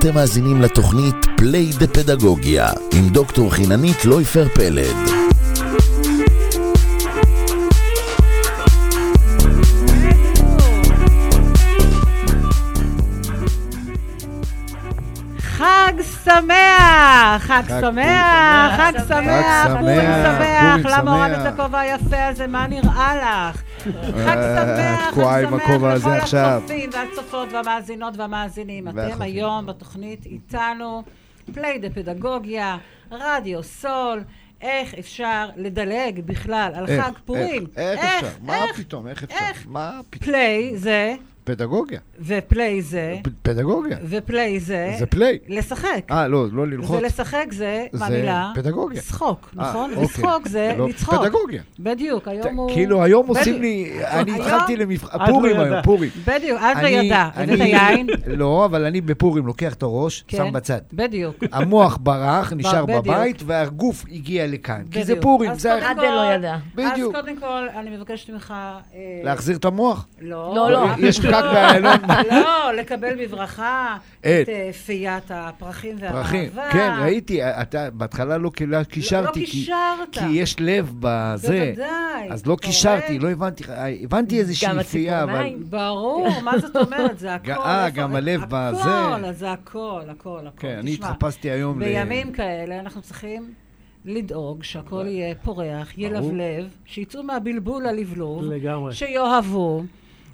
אתם מאזינים לתוכנית פליי דה פדגוגיה עם דוקטור חיננית לויפר פלד. שמח! חג שמח! חג שמח! שמח, פורים שמח! פורים למה הורדת. את הכובע היפה הזה? מה נראה לך? חג שמח! חג שמח עכשיו. לכל הצופים והצופות והמאזינות והמאזינים. אתם. היום בתוכנית איתנו, play the פדגוגיה, רדיו סול. איך אפשר לדלג בכלל על איך, חג פורים? איך, איך אפשר? מה איך? פתאום? איך אפשר? איך? מה פתאום? play זה, פדגוגיה. ו play זה, פדגוגיה. ו play זה, זה play. לשחק. אה, לא, לא ללחוץ. ולשחק זה, זה מהמילה? פדגוגיה. שחוק, אה, נכון? אוקיי. לשחוק זה לא, לצחוק. פדגוגיה. בדיוק, היום הוא... כאילו היום עושים בדיוק. לי, אני היום- התחלתי למבחן, לא פורים ידע. היום, פורים. בדיוק, עד אני- וידע. אני- הבאת יין? לא, אבל אני בפורים לוקח את הראש, כן, שם בצד. בדיוק. המוח ברח, נשאר בדיוק. בבית, והגוף הגיע לכאן. כי זה. פורים, אז זה... לא ידע. בדיוק. אז קודם כל, אני מבקשת ממך... אה, להחזיר את המוח? לא. לא, לא. יש פקק לא. לא, לקבל בברכה את. אה, פיית הפרחים והאהבה. פרחים. כן, ראיתי, אתה בהתחלה לא קילה- קישרתי. לא כי- קישרת. כי יש לב בזה. בוודאי. אז לא קישרתי? לא הבנתי, הבנתי איזושהי פייה, אבל... הציפורניים. ברור, מה זאת אומרת? זה הכל. אה, גם הלב בזה. הכל, זה הכל, הכל, הכל. כן, אני התחפשתי היום ל... בימים כאלה אנחנו צריכים לדאוג שהכל יהיה פורח, ילבלב, שיצאו מהבלבול ללבלוב, לגמרי. שיאהבו,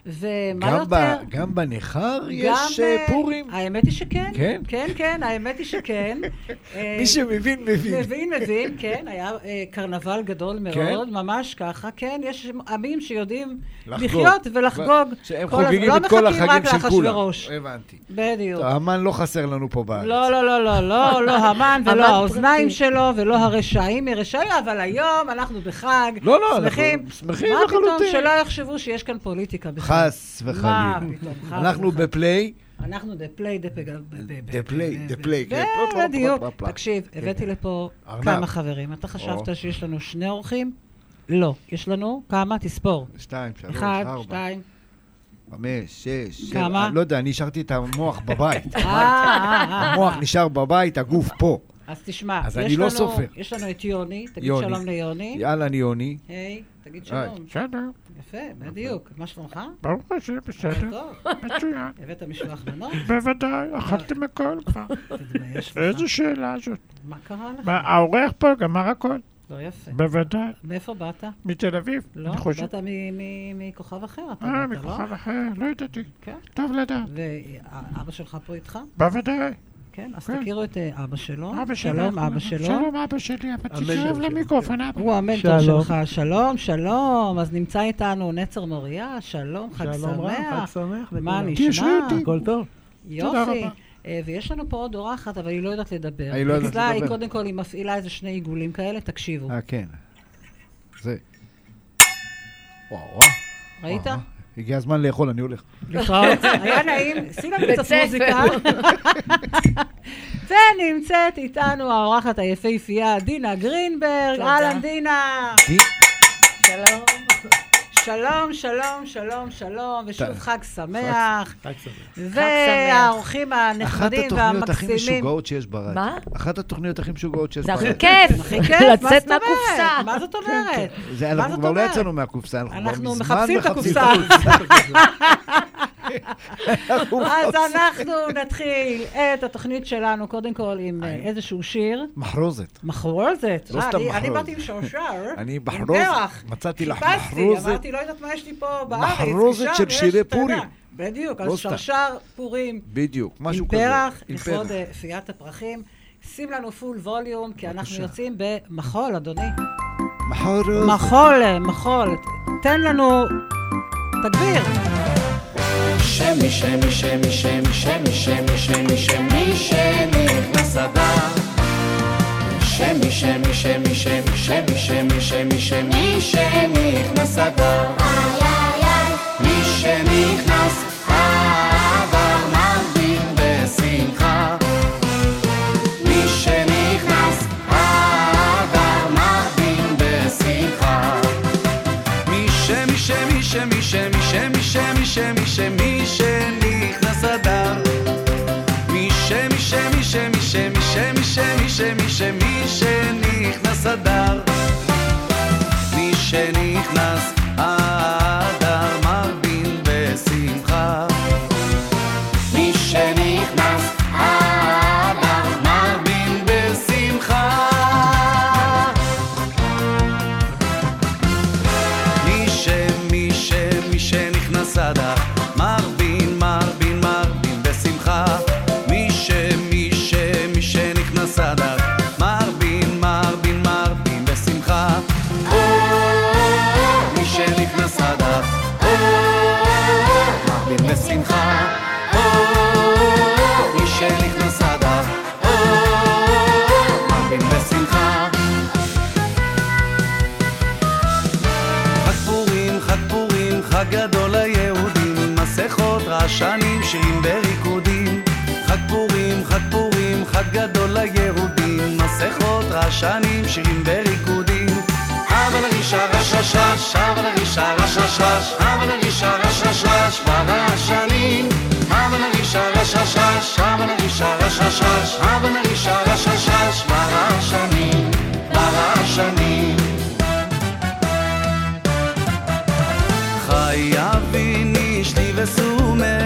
ומה גם יותר? ב- גם בניכר גם, יש אה, אה, פורים? האמת היא שכן. כן? כן, כן, האמת היא שכן. אה, מי שמבין, מבין. מבין, מבין, כן, היה קרנבל גדול כן? מאוד, ממש ככה, כן, יש עמים שיודעים לחגוג. לחיות ולחגוג. שהם חוגגים לא את כל החגים של כולם. הבנתי. בדיוק. טוב, המן לא חסר לנו פה בארץ. לא, לא, לא, לא, לא, לא המן ולא האוזניים. שלו ולא הרשעים מרשעים, אבל היום אנחנו בחג, לא, לא, אנחנו שמחים. שמחים מה פתאום לחלוטין. שלא יחשבו שיש כאן פוליטיקה בכלל. חס מה וחלילה. פתאום, חס אנחנו. בפליי, אנחנו the play, the פגל. the play, the play, כן. בדיוק. תקשיב, הבאתי לפה. כמה חברים. אתה חשבת. שיש לנו שני אורחים? לא. יש לנו כמה? תספור. שתיים, שלוש, אחד, ארבע, שתיים. חמש, שש, שבע. כמה? לא יודע, אני השארתי את המוח בבית. אה, אה, אה. המוח נשאר בבית, הגוף פה. אז תשמע, אז יש אני לא לנו- סופר. יש לנו את יוני, תגיד יוני. שלום ליוני. אהלן יוני. היי, תגיד היי. שלום. בסדר, יפה, בדיוק. מה שלומך? ברוך השם, בסדר, טוב. מצוין. הבאת משלוח מנות? בוודאי, אכלתם הכל כבר. תתבייש לך. איזה שאלה זאת. מה קרה לך? האורח פה גמר הכל. לא יפה. בוודאי. מאיפה באת? מתל אביב, לא, אני. באת מכוכב אחר, אה, לא? מכוכב אחר, לא ידעתי. כן. טוב לדעת. ואבא שלך פה איתך? בוודאי. כן, אז כן. תכירו את אה, אבא שלו. אבא שלי. שלום, אבא שלו. שלום, אבא שלי, אבל המנטור תקרב שלי. למיקרופון, אבא. הוא המנטור שלום. שלך. שלום, שלום. אז נמצא איתנו נצר מוריה, שלום, חג שלום רב, חג שמח. שמח. מה נשמע? אותי. הכל טוב. יופי. אה, ויש לנו פה עוד אורחת, אבל היא לא יודעת לדבר. היא לא יודעת אצלה היא לדבר. קודם כל, היא מפעילה איזה שני עיגולים כאלה, תקשיבו. אה, כן. זה... וואו, וואו. ראית? הגיע הזמן לאכול, אני הולך. להתראות. היה נעים, שים לנו בית קצת. מוזיקה. ונמצאת איתנו האורחת היפהפייה, דינה גרינברג. אהלן, דינה. שלום. שלום, שלום, שלום, שלום, ושוב חג שמח. חג שמח. והאורחים אחת הנחמדים התוכניות הכי והמקסימים. משוגעות שיש ברדיו. מה? אחת התוכניות הכי משוגעות שיש זה הכי ברדיו. כיף. הכי כיף, מה לצאת זאת אומרת? מהקופסה. מה זאת אומרת? זה, מה אנחנו זאת כבר לא אומרת? יצאנו מהקופסה, אנחנו כבר אנחנו מזמן מחפשים את הקופסה. אז אנחנו נתחיל את התוכנית שלנו, קודם כל עם אה, איזשהו שיר. מחרוזת. מחרוזת. לא אה, סתם אני- אני מחרוזת. באתי עם שרשר, אני עם בחרוז, פרח. מצאתי לך חיפשתי, מחרוזת. אמרתי, לא יודעת מה יש לי פה בארץ. מחרוזת של שירי. פורים. בדיוק, לא אז סתם. שרשר פורים. בדיוק, משהו כזה. עם לכבוד פרח. אה, פיית הפרחים. שים לנו פול ווליום, כי אנחנו. יוצאים במחול, אדוני. מחרוזת. מחול, אה, מחול. תן לנו... תגביר. שמי שמי שמי שמי שמי שמי שמי שמי שנכנס אדר שמי שמי שמי שמי שמי שמי שמי שמי שנכנס אדר מי שנכנס שמי שמי שנכנס אדר מי שמי שמי שמי שמי שמי שמי שמי שמי שנכנס אדר רעשנים, שירים וריקודים. אבל הרישה רששש, אבל הרישה רששש, אבל הרישה רששש, ברעשנים. אבל הרישה רששש, אבל הרישה רששש, אבל הרישה רששש, ברעשנים. חייבין איש לי וסומך,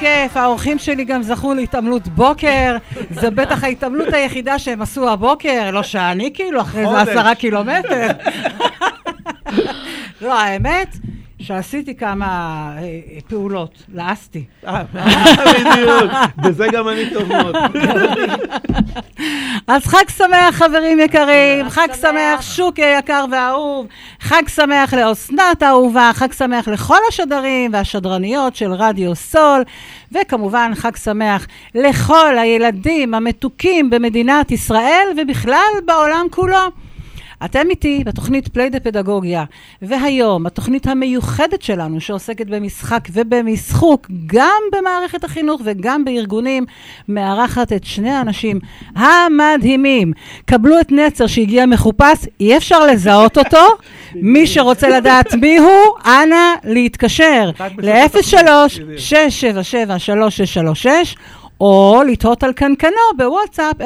כיף, האורחים שלי גם זכו להתעמלות בוקר. זה בטח ההתעמלות היחידה שהם עשו הבוקר, לא שאני כאילו, אחרי זה. עשרה קילומטר. לא, האמת שעשיתי כמה אה, אה, פעולות, לעסתי. אה, בדיוק, בזה גם אני טוב מאוד. אז חג שמח, חברים יקרים, חג שמח. שמח, שוקי יקר ואהוב, חג שמח לאסנת האהובה, חג שמח לכל השדרים והשדרניות של רדיו סול, וכמובן חג שמח לכל הילדים המתוקים במדינת ישראל ובכלל בעולם כולו. אתם איתי בתוכנית פליידה פדגוגיה, והיום התוכנית המיוחדת שלנו שעוסקת במשחק ובמשחוק, גם במערכת החינוך וגם בארגונים, מארחת את שני האנשים המדהימים. קבלו את נצר שהגיע מחופש, אי אפשר לזהות אותו. מי שרוצה לדעת מי הוא, אנא להתקשר רק בסוף התוכנית, ל-03-677-3636. או לתהות על קנקנו בוואטסאפ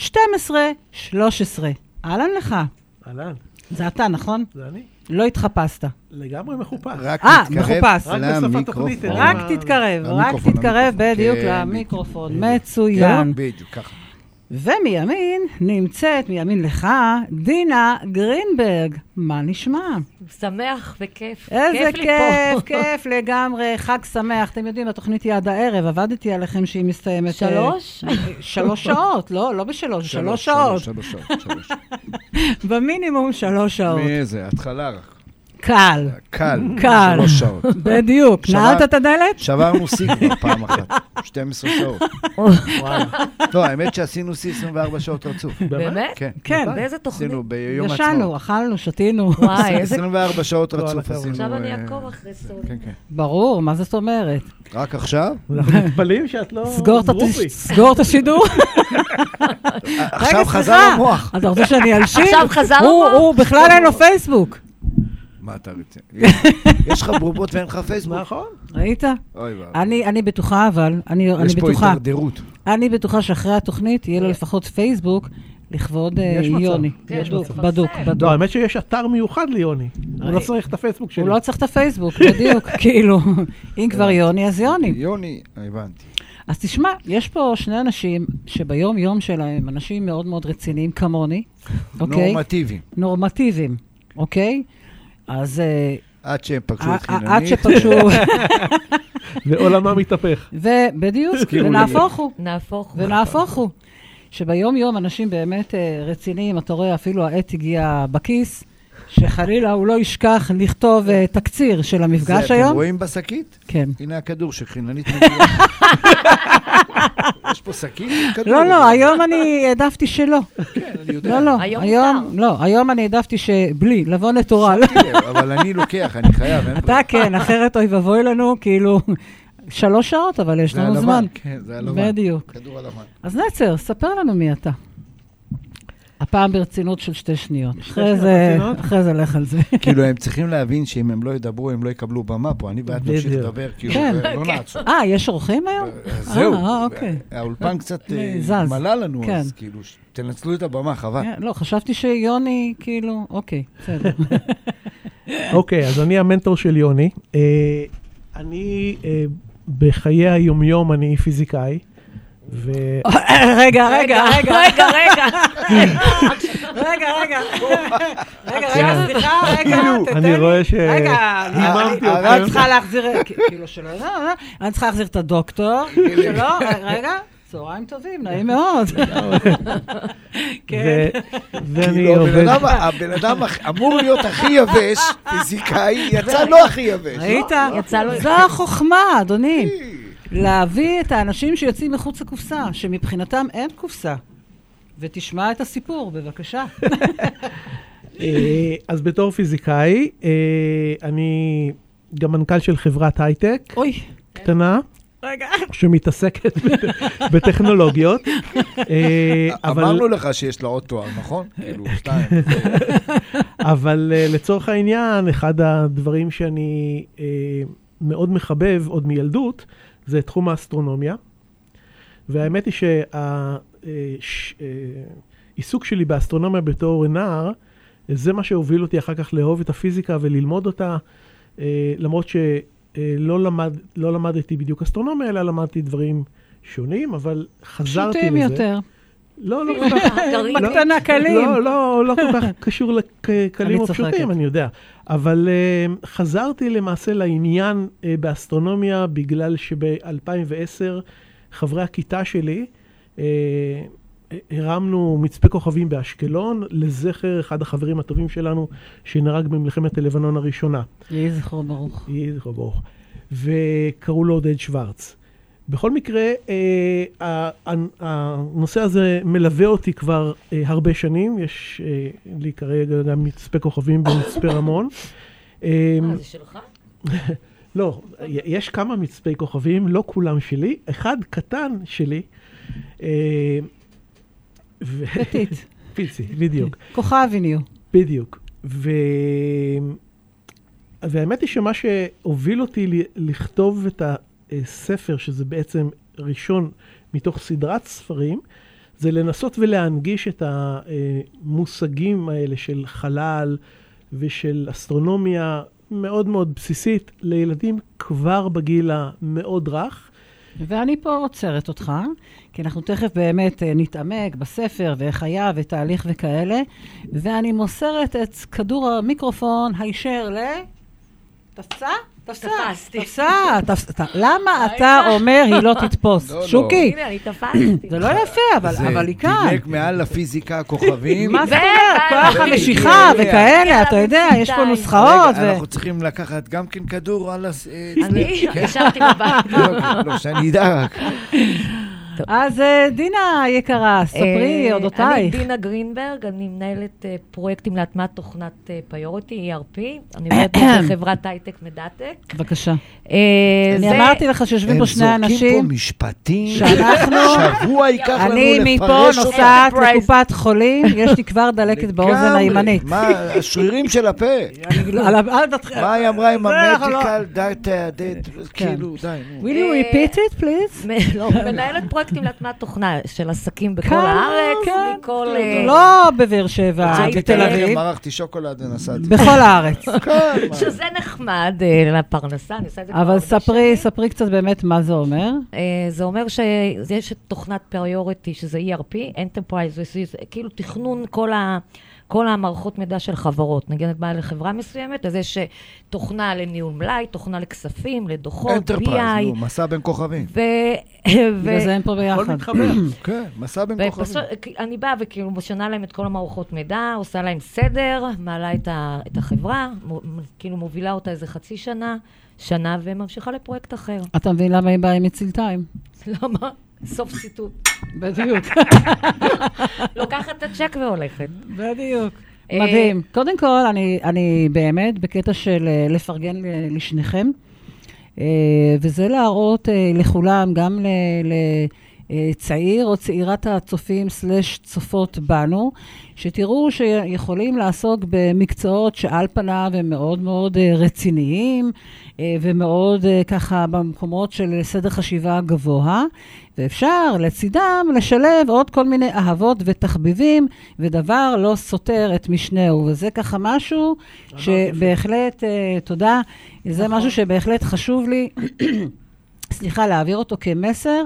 053-807-1213. אהלן לך. אהלן, זה אתה, נכון? זה אני. לא התחפשת. לגמרי מחופש. רק אה, תתקרב מחופש. רק בשפת למיקרופון. תוכנית, רק תתקרב, רק תתקרב. בדיוק כן, למיקרופון. כן, מצוין. בדיוק, ככה. ומימין נמצאת, מימין לך, דינה גרינברג. מה נשמע? שמח וכיף. איזה כיף לי כיף, פה. כיף לגמרי, חג שמח. אתם יודעים, התוכנית היא עד הערב, עבדתי עליכם שהיא מסתיימת... אה, שלוש? שלוש שעות, לא, לא בשלוש, שלוש שעות. שלוש שעות, שלוש שעות. במינימום שלוש שעות. מאיזה? התחלה רק. קל, קל. קל. שלוש שעות. בדיוק. נעלת את הדלת? שברנו שיא כבר פעם אחת. 12 שעות. לא, האמת שעשינו שיא 24 שעות רצוף. באמת? כן. כן. באיזה תוכנית? עשינו ביום ישנו, העצמאות. אכלנו, שתינו. וואי, איזה... 24 שעות כל רצוף הכבוד. עשינו. עכשיו אני אה, אעקוב אחרי סול. כן, כן. ברור, מה זאת אומרת? רק עכשיו? אנחנו מתפלאים שאת לא סגור את השידור. עכשיו חזר. המוח. אתה רוצה שאני אלשין? עכשיו חזר הוא- המוח? הוא בכלל אין לו פייסבוק. מה אתה רוצה? יש לך בובות ואין לך פייסבוק? נכון. ראית? אוי ואבוי. אני, אני בטוחה, אבל, אני, אני יש פה בטוחה, הידרדרות. אני בטוחה שאחרי התוכנית יהיה לו לפחות פייסבוק לכבוד אה, יש מצב. יוני. כן, בדוק, מפרסם. בדוק. לא, האמת שיש אתר מיוחד ליוני. הוא לא צריך את הפייסבוק שלי. הוא לא צריך את הפייסבוק, בדיוק, כאילו, אם כבר יוני, אז יוני. יוני, הבנתי. אז תשמע, יש פה שני אנשים שביום-יום שלהם, אנשים מאוד מאוד רציניים כמוני, אוקיי? נורמטיביים. נורמטיביים, אוקיי? אז אה, עד שהם פגשו ע- את חיננית. עד שפגשו, ועולמה מתהפך. ובדיוק. ונהפוך הוא. נהפוך. ונהפוך הוא. שביום-יום אנשים באמת אה, רציניים, אתה רואה, אפילו העט הגיע בכיס, שחלילה הוא לא ישכח לכתוב אה, תקציר של זה המפגש אתם היום. רואים בשקית? כן. הנה הכדור שחיננית מגיעה. יש פה שקית עם כדור? לא, לא, היום אני העדפתי שלא. כן, אני יודע. לא, לא, היום היום, מותר. לא, היום אני העדפתי שבלי, לבוא נטורל. אבל אני לוקח, אני חייב, אתה כן, אחרת אוי ואבוי לנו, כאילו, שלוש שעות, אבל יש זה לנו הלבן, זמן. כן, זה הלבן. בדיוק. כדור הלבן. אז נצר, ספר לנו מי אתה. הפעם ברצינות של שתי שניות. אחרי זה? אחרי זה לך על זה. כאילו, הם צריכים להבין שאם הם לא ידברו, הם לא יקבלו במה פה. אני ואת נמשיך. לדבר, כאילו, כן. ולא נעצור. אה, יש אורחים היום? זהו. אה, אוקיי. האולפן קצת אה. מלא לנו, כן. אז כאילו, ש- תנצלו את הבמה, חבל. לא, חשבתי שיוני, כאילו, אוקיי, בסדר. אוקיי, אז אני המנטור של יוני. אה, אני, אה, בחיי היומיום אני פיזיקאי. ו... רגע, רגע, רגע, רגע, רגע. רגע, רגע. רגע, רגע, סליחה, רגע, תתן אני לי. רואה ש- רגע, אני- אני-. אני צריכה להחזיר, כאילו שלא, לא, לא, אני צריכה להחזיר את הדוקטור, שלא, רגע, צהריים טובים, נעים מאוד. כן. ואני כאילו, הבן עובד... אדם- הבן אדם הכ- אמור להיות הכי יבש, פיזיקאי, יצא לא הכי יבש. ראית? יצא לו- זו החוכמה, אדוני. להביא את האנשים שיוצאים מחוץ לקופסה, שמבחינתם אין קופסה. ותשמע את הסיפור, בבקשה. אה, אז בתור פיזיקאי, אה, אני גם מנכ"ל של חברת הייטק אוי, קטנה, רגע. שמתעסקת בטכנולוגיות. אה, אמרנו לך שיש לה עוד תואר, נכון? כאילו, שתיים. אבל לצורך העניין, אחד הדברים שאני מאוד מחבב עוד מילדות, זה תחום האסטרונומיה. והאמת היא שהעיסוק שלי באסטרונומיה בתור נער, זה מה שהוביל אותי אחר כך לאהוב את הפיזיקה וללמוד אותה, למרות שלא למד, לא למדתי בדיוק אסטרונומיה, אלא למדתי דברים שונים, אבל חזרתי לזה. פשוטים יותר. לא, לא כל כך. לא, בקטנה קלים. לא, לא, לא כל כך קשור לקלים או. פשוטים, אני יודע. אבל uh, חזרתי למעשה לעניין uh, באסטרונומיה בגלל שב-2010 חברי הכיתה שלי uh, הרמנו מצפה כוכבים באשקלון לזכר אחד החברים הטובים שלנו שנהרג במלחמת הלבנון הראשונה. יהי זכרו ברוך. יהי זכרו ברוך. וקראו לו עודד שוורץ. בכל מקרה, אה, הנושא הזה מלווה אותי כבר אה, הרבה שנים, יש אה, לי כרגע גם מצפה כוכבים במצפה רמון. אה, זה שלך? לא, יש כמה מצפי כוכבים, לא כולם שלי, אחד קטן שלי. פטית. פיצי, בדיוק. כוכבי נהיו. בדיוק. ו... והאמת היא שמה שהוביל אותי לכתוב את הספר, שזה בעצם ראשון מתוך סדרת ספרים, זה לנסות ולהנגיש את המושגים האלה של חלל ושל אסטרונומיה מאוד מאוד בסיסית לילדים כבר בגיל המאוד רך. ואני פה עוצרת אותך, כי אנחנו תכף באמת אה, נתעמק בספר ואיך היה ותהליך וכאלה, ואני מוסרת את כדור המיקרופון הישר ל... תפסה? תפסה. תפסתי. תפסה. תפסה. למה אתה אומר היא לא תתפוס? לא, לא. שוקי, הנה, אני תפסתי. זה לא יפה, אבל זה אבל היא כאן. דילג מעל לפיזיקה הכוכבים. מה זאת אומרת? כוח המשיכה ו- וכאלה, אתה יודע, יש פה נוסחאות. רגע, אנחנו צריכים לקחת גם כן כדור על הס... אה, אני כן. ישבתי בבית. לא, לא, שאני אדע רק. אז אה, דינה יקרה, ספרי אה, אודותייך. אני דינה גרינברג, אני מנהלת אה, פרויקטים להטמעת תוכנת פיוריטי, ERP. אני עובדת בחברת הייטק מדעטק. בבקשה. אני אמרתי לך שיושבים פה שני הם זורקים אנשים. פה משפטים. שאנחנו- שבוע ייקח לנו אני לפרש מפה אותם. נוסעת Enterprise. לקופת חולים, יש לי כבר דלקת באוזן. הימנית. מה, השרירים של הפה. אני לא-. מה היא אמרה עם לא- המדיקל דאטה, כאילו, די. Will you repeat it, please? לא, מנהלת פרויקטים להטמעת תוכנה של עסקים בכל כאן, הארץ, כן. מכל... אה, לא בבאר שבע. בתל אביב, מרחתי שוקולד ונסעתי. בכל הארץ. כן. שזה נחמד אה, לפרנסה, אני עושה את זה כבר אבל ספרי. ספרי קצת באמת מה זה אומר. אה, זה אומר שיש את תוכנת פריוריטי, שזה ERP, Enterprise, כאילו תכנון כל ה... כל המערכות מידע של חברות. נגיד את באה לחברה מסוימת, אז יש אה, תוכנה לניהול מלאי, תוכנה לכספים, לדוחות, enterprise, נו, BI, מסע בין כוכבים. ו... בגלל זה הם פה הכל ביחד. מתחבר. כן, מסע בין כוכבים. אני באה וכאילו משנה להם את כל המערכות מידע, עושה להם סדר, מעלה את, ה, את החברה, מ, כאילו מובילה אותה איזה חצי שנה, שנה, וממשיכה לפרויקט אחר. אתה מבין למה היא באה עם מצילתיים? למה? סוף ציטוט. בדיוק. לוקחת את הצ'ק והולכת. בדיוק. אה, מדהים. קודם כל, אני, אני באמת בקטע של אה, לפרגן ל- לשניכם, אה, וזה להראות לכולם, גם לצעיר או צעירת הצופים סלש צופות בנו, שתראו שיכולים לעסוק במקצועות שעל פניו הם מאוד מאוד אה, רציניים, אה, ומאוד אה, ככה במקומות של סדר חשיבה גבוה, ואפשר לצידם לשלב עוד כל מיני אהבות ותחביבים, ודבר לא סותר את משנהו. וזה ככה משהו שבהחלט, אה, תודה, זה משהו שבהחלט חשוב לי, סליחה, להעביר אותו כמסר.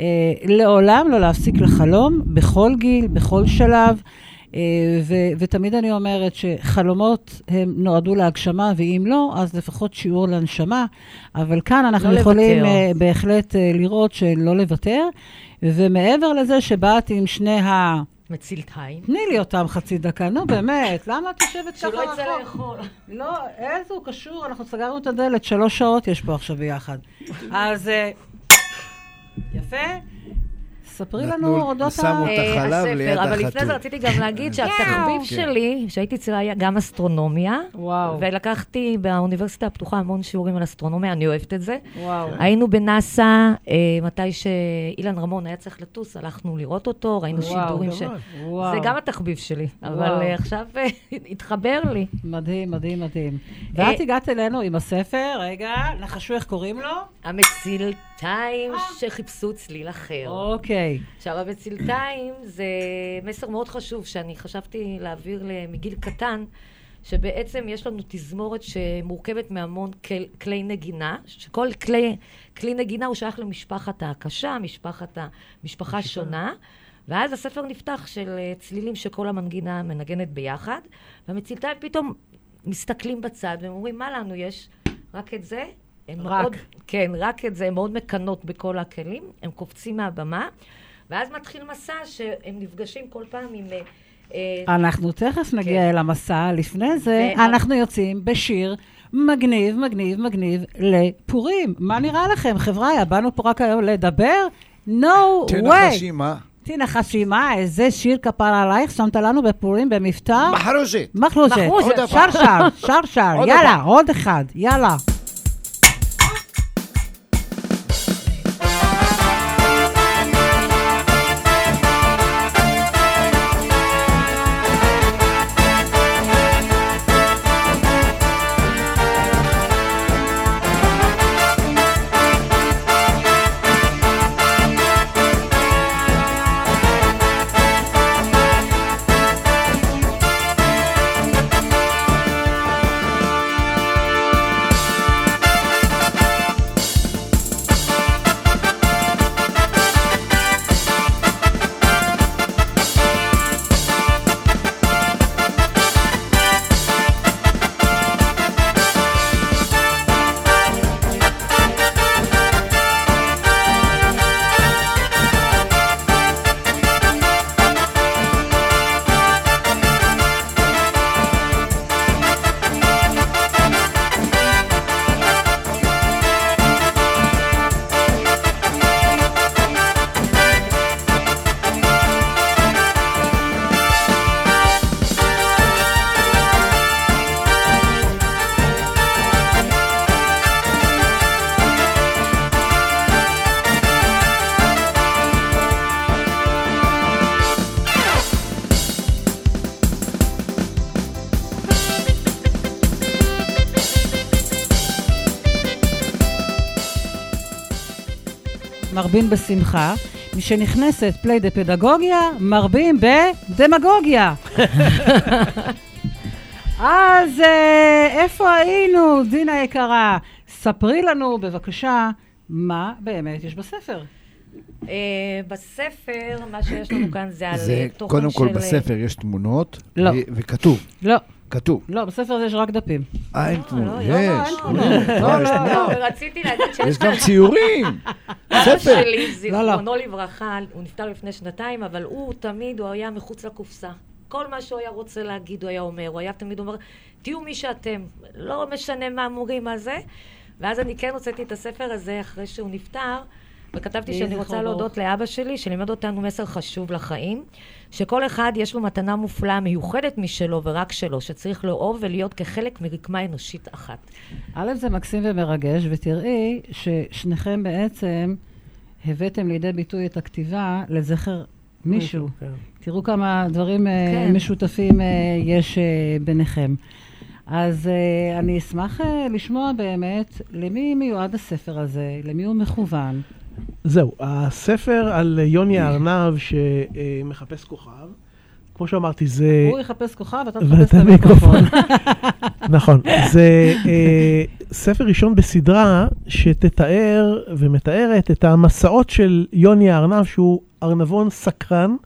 אה, לעולם לא להפסיק לחלום, בכל גיל, בכל שלב. אה, ו- ותמיד אני אומרת שחלומות הם נועדו להגשמה, ואם לא, אז לפחות שיעור להנשמה. אבל כאן אנחנו לא יכולים לוותר. אה, בהחלט אה, לראות שלא לוותר. ומעבר לזה שבאת עם שני ה... מצילתיים. תני לי אותם חצי דקה, נו באמת, למה את יושבת ככה שלא יצא רחוק? לאכול. לא, איזה הוא קשור, אנחנו סגרנו את הדלת, שלוש שעות יש פה עכשיו ביחד. אז אה, יפה. ספרי לנו אודות שמו ה... את אה, החלב הספר, אבל לפני. זה רציתי גם להגיד שהתחביב כן. שלי, כשהייתי צעירה, היה גם אסטרונומיה. וואו, ולקחתי באוניברסיטה הפתוחה המון שיעורים על אסטרונומיה, אני אוהבת את זה. וואו. היינו בנאסא, אה, מתי שאילן רמון היה צריך לטוס, הלכנו לראות אותו, ראינו שידורים ש... וואו. זה גם התחביב שלי, אבל וואו. אה, עכשיו התחבר לי. מדהים, מדהים, מדהים. ואת הגעת אלינו עם הספר, רגע, נחשו איך קוראים לו? המצילתיים שחיפשו צליל אחר. אוקיי. עכשיו, המצילתיים זה מסר מאוד חשוב שאני חשבתי להעביר מגיל קטן, שבעצם יש לנו תזמורת שמורכבת מהמון כל, כלי נגינה, שכל כלי, כלי נגינה הוא שייך למשפחת ההקשה, משפחת המשפחה שונה, ואז הספר נפתח של אה, צלילים שכל המנגינה מנגנת ביחד, והמצילתיים פתאום מסתכלים בצד והם אומרים, מה לנו יש? רק את זה? הם רק. מאוד, כן, רק את זה, הן מאוד מקנות בכל הכלים, הם קופצים מהבמה, ואז מתחיל מסע שהם נפגשים כל פעם עם... אה, אה, אנחנו תכף נגיע כן. אל המסע. לפני זה, אנחנו יוצאים בשיר מגניב, מגניב, מגניב לפורים. מה נראה לכם, חבריא? באנו פה רק היום לדבר? No תנחשי way. מה? תנחשי מה, איזה שיר כפר עלייך שמת לנו בפורים במבטא? מחרוז'ת. מחרוז'ת. שר שר, שר שר, עוד יאללה. עוד אחד, יאללה. מרבין בשמחה. משנכנסת פליי דה פדגוגיה, מרבים בדמגוגיה. אז אה, איפה היינו, דינה יקרה? ספרי לנו בבקשה מה באמת יש בספר. אה, בספר, מה שיש לנו כאן זה על תוכן קודם כל של, בספר יש תמונות, לא. וכתוב, לא, כתוב. לא, בספר הזה יש רק דפים. אה, אין לא, תמונות, לא, יש. לא, יש. לא, לא, לא, יש לא, תמונות. לא, ורציתי להגיד שיש יש גם ציורים. אבא ספר. שלי, לא, לא. זיכרונו לברכה, הוא נפטר לפני שנתיים, אבל הוא תמיד, הוא היה מחוץ לקופסה. כל מה שהוא היה רוצה להגיד, הוא היה אומר. הוא היה תמיד אומר, תהיו מי שאתם. לא משנה מה אמורים, מה זה. ואז אני כן הוצאתי את הספר הזה אחרי שהוא נפטר, וכתבתי שאני רוצה ברוך. להודות לאבא שלי, שלימד אותנו מסר חשוב לחיים, שכל אחד יש לו מתנה מופלאה, מיוחדת משלו ורק שלו, שצריך לאהוב ולהיות כחלק מרקמה אנושית אחת. א', זה מקסים ומרגש, ותראי ששניכם בעצם הבאתם לידי ביטוי את הכתיבה לזכר מישהו. כן. תראו כמה דברים אה, כן. משותפים אה, יש אה, ביניכם. אז אני אשמח לשמוע באמת למי מיועד הספר הזה, למי הוא מכוון. זהו, הספר על יוני הארנב שמחפש כוכב, כמו שאמרתי, זה... הוא יחפש כוכב, אתה תחפש את המיקרופון. נכון, זה אה, ספר ראשון בסדרה שתתאר ומתארת את המסעות של יוני הארנב, שהוא ארנבון סקרן,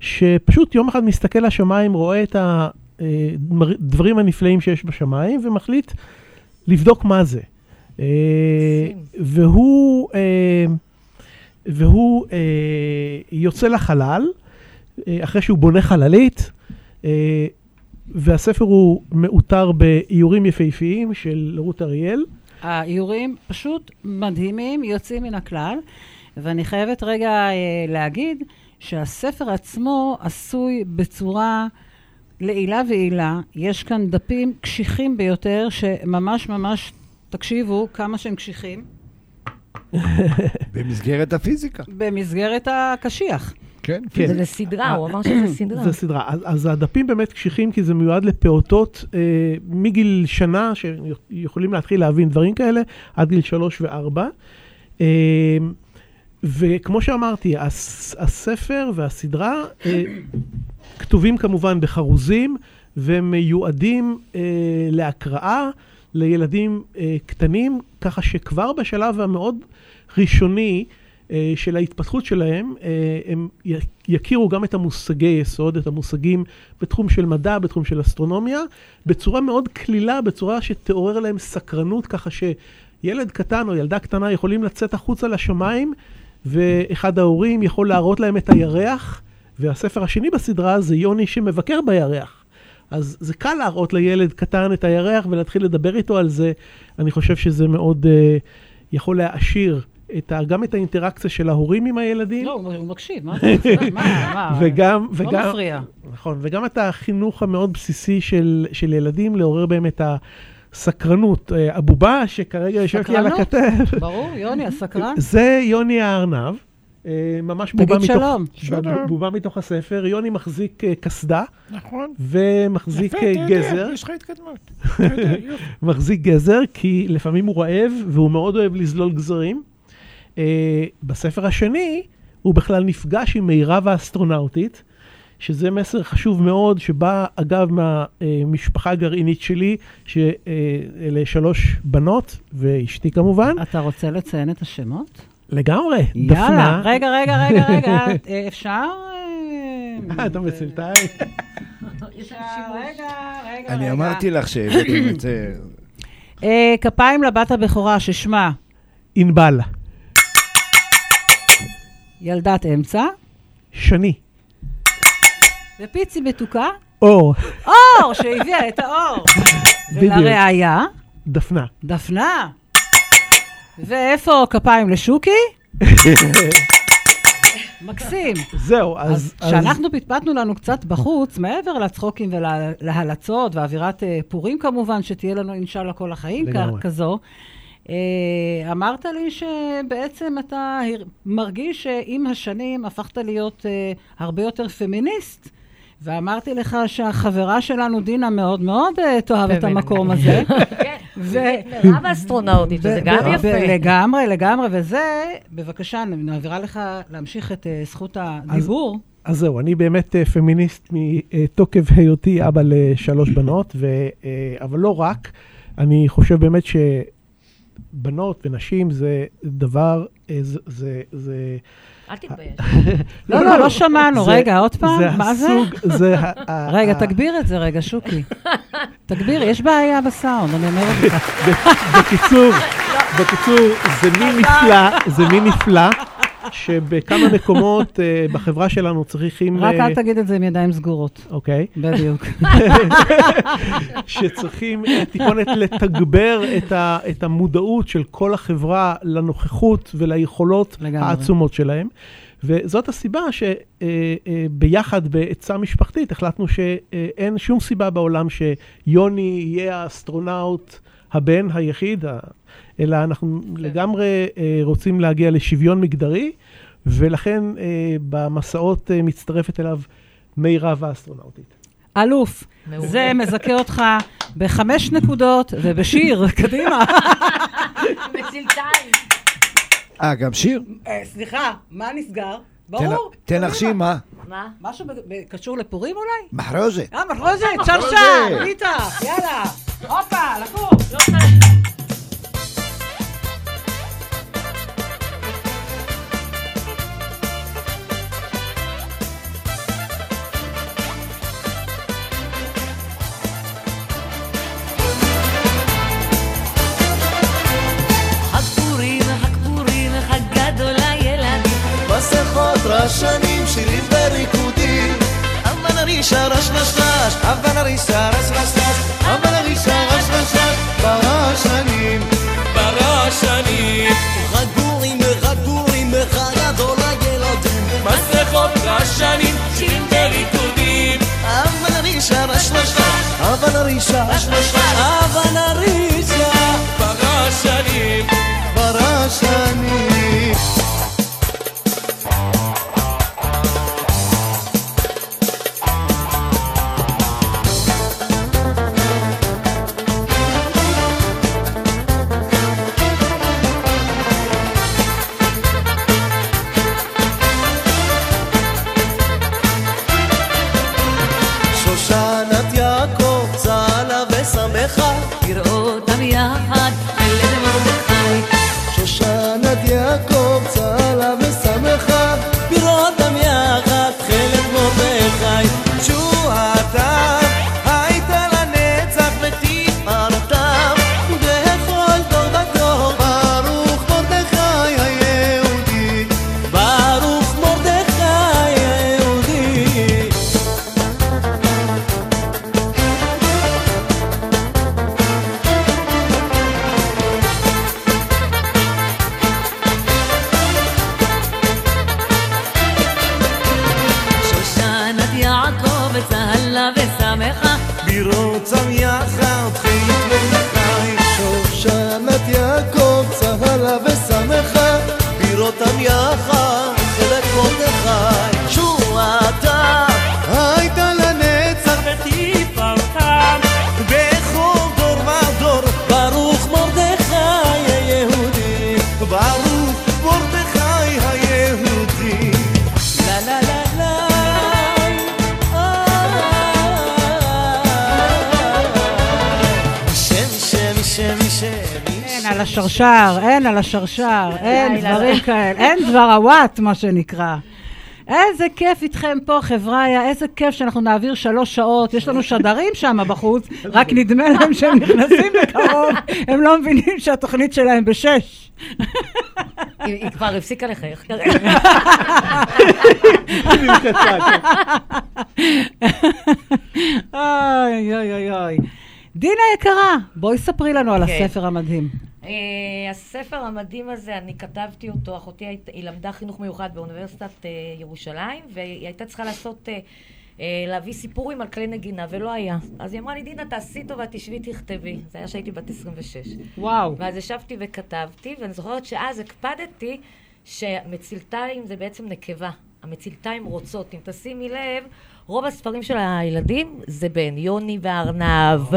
שפשוט יום אחד מסתכל לשמיים, רואה את הדברים הנפלאים שיש בשמיים, ומחליט לבדוק מה זה. אה. והוא, אה, והוא אה, יוצא לחלל, אחרי שהוא בונה חללית, והספר הוא מאותר באיורים יפהפיים של רות אריאל. האיורים פשוט מדהימים, יוצאים מן הכלל, ואני חייבת רגע להגיד שהספר עצמו עשוי בצורה לעילה ועילה. יש כאן דפים קשיחים ביותר, שממש ממש, תקשיבו כמה שהם קשיחים, במסגרת הפיזיקה. במסגרת הקשיח. כן, כן. זה לסדרה, הוא אמר שזה סדרה. זה סדרה. אז, אז הדפים באמת קשיחים, כי זה מיועד לפעוטות אה, מגיל שנה, שיכולים להתחיל להבין דברים כאלה, עד גיל שלוש וארבע. אה, וכמו שאמרתי, הס, הספר והסדרה אה, כתובים כמובן בחרוזים, ומיועדים אה, להקראה לילדים אה, קטנים, ככה שכבר בשלב המאוד ראשוני, אה, של ההתפתחות שלהם, אה, הם יכירו גם את המושגי יסוד, את המושגים בתחום של מדע, בתחום של אסטרונומיה, בצורה מאוד קלילה, בצורה שתעורר להם סקרנות, ככה שילד קטן או ילדה קטנה יכולים לצאת החוצה לשמיים, ואחד ההורים יכול להראות להם את הירח, והספר השני בסדרה זה יוני שמבקר בירח. אז זה קל להראות לילד קטן את הירח ולהתחיל לדבר איתו על זה. אני חושב שזה מאוד uh, יכול להעשיר את ה, גם את האינטראקציה של ההורים עם הילדים. לא, הוא מקשיב, מה אתה? מה, מה? וגם, לא וגם, מפריע. נכון, וגם את החינוך המאוד בסיסי של, של ילדים, לעורר בהם את הסקרנות. אה, הבובה שכרגע יושבת לי על סקרנות? הכתף, ברור, יוני, הסקרן. זה יוני הארנב. אה, ממש בובה תגיד מתוך, שלום. שלום. בובה מתוך הספר. יוני מחזיק אה, קסדה נכון. ומחזיק יפה, אה, גזר. יש לך התקדמות. מחזיק גזר, כי לפעמים הוא רעב והוא מאוד אוהב לזלול גזרים. בספר השני, הוא בכלל נפגש עם מירב האסטרונאוטית, שזה מסר חשוב מאוד, שבא, אגב, מהמשפחה הגרעינית שלי, שאלה שלוש בנות, ואשתי כמובן. אתה רוצה לציין את השמות? לגמרי, יאללה, דפנה. רגע, רגע, רגע, רגע, אה, אפשר? אה, אתה מסלטאי. אפשר, רגע, רגע, אני. אמרתי לך שהבאתם את זה. אה, כפיים לבת הבכורה ששמה ענבל, ילדת אמצע, שני, ופיצי מתוקה, אור, אור, שהביאה את האור. ולראיה, דפנה. דפנה. ואיפה כפיים לשוקי? מקסים. זהו, אז... אז כשאנחנו פטפטנו לנו קצת בחוץ, מעבר לצחוקים ולהלצות ואווירת אה, פורים כמובן, שתהיה לנו אינשאללה כל החיים לגמרי. כזו, אה, אמרת לי שבעצם אתה מרגיש שעם השנים הפכת להיות אה, הרבה יותר פמיניסט. ואמרתי לך שהחברה שלנו, דינה, מאוד מאוד אה, תאהב את. המקום הזה. כן. מירב האסטרונאוטית, שזה ב- גם יפה. לגמרי, לגמרי, וזה, בבקשה, אני מעבירה לך להמשיך את אה, זכות הדיבור. אז זהו, אני באמת אה, פמיניסט מתוקף היותי אבא לשלוש בנות, אבל לא רק. אני חושב באמת שבנות ונשים זה דבר, אה, זה... זה, זה אל תתבייש. לא, לא, לא שמענו. זה- רגע, עוד פעם, מה זה? הסוג, זה... ה- ה- רגע, תגביר את זה רגע, שוקי. תגביר, יש בעיה בסאונד, אני אומרת לך. בקיצור, בקיצור, זה מין נפלא, זה מין נפלא, שבכמה מקומות אה, בחברה שלנו צריכים... רק אה, אל תגיד את זה עם ידיים סגורות. אוקיי. בדיוק. שצריכים אה, טיפונת לתגבר את, ה, את המודעות של כל החברה לנוכחות וליכולות. העצומות שלהם. וזאת הסיבה שביחד בעצה משפחתית החלטנו שאין שום סיבה בעולם שיוני יהיה האסטרונאוט הבן היחיד, אלא אנחנו לגמרי אה, רוצים להגיע לשוויון מגדרי, ולכן אה, במסעות אה, מצטרפת אליו מירב האסטרונאוטית. אלוף. זה מזכה אותך בחמש נקודות ובשיר, קדימה. מצלתיים. אה, גם שיר? אה, סליחה, מה נסגר? תן- ברור. תן. לך שיר, מה? מה? משהו קשור לפורים אולי? מחרוזת. אה, מחרוזת, שרשר, מחרוזת. ליטה, יאללה. הופה, לקום. רשנים, שירים וריקודים. אבן הרישה רש רש רש, אבן הרישה רש רש רש, אבן הרישה רש רש רש, ברשנים. ברשנים. חג פורים, חג פורים, חג גדול לילדים. מסכות רשנים, שירים וריקודים. אבן הרישה רש רש רש, אבן הרישה רש רש אין על השרשר, אין על השרשר, אין. דברים כאלה, אין דבר הוואט, מה שנקרא. איזה כיף איתכם פה, חבריה, איזה כיף שאנחנו נעביר שלוש שעות. יש לנו שדרים שם בחוץ, רק נדמה להם שהם נכנסים בקרוב, הם לא מבינים שהתוכנית שלהם בשש. היא כבר הפסיקה לחייך. אוי, אוי, אוי, אוי. דינה יקרה, בואי ספרי לנו על כן. הספר המדהים. אה, הספר המדהים הזה, אני כתבתי אותו, אחותי היא למדה חינוך מיוחד באוניברסיטת אה, ירושלים, והיא הייתה צריכה לעשות, אה, להביא סיפורים על כלי נגינה, ולא היה. אז היא אמרה לי, דינה, תעשי טובה, תשבי, תכתבי. זה היה כשהייתי בת 26. וואו. ואז ישבתי וכתבתי, ואני זוכרת שאז הקפדתי שמצלתיים זה בעצם נקבה. המצלתיים רוצות. אם תשימי לב, רוב הספרים של הילדים זה בין יוני והארנב.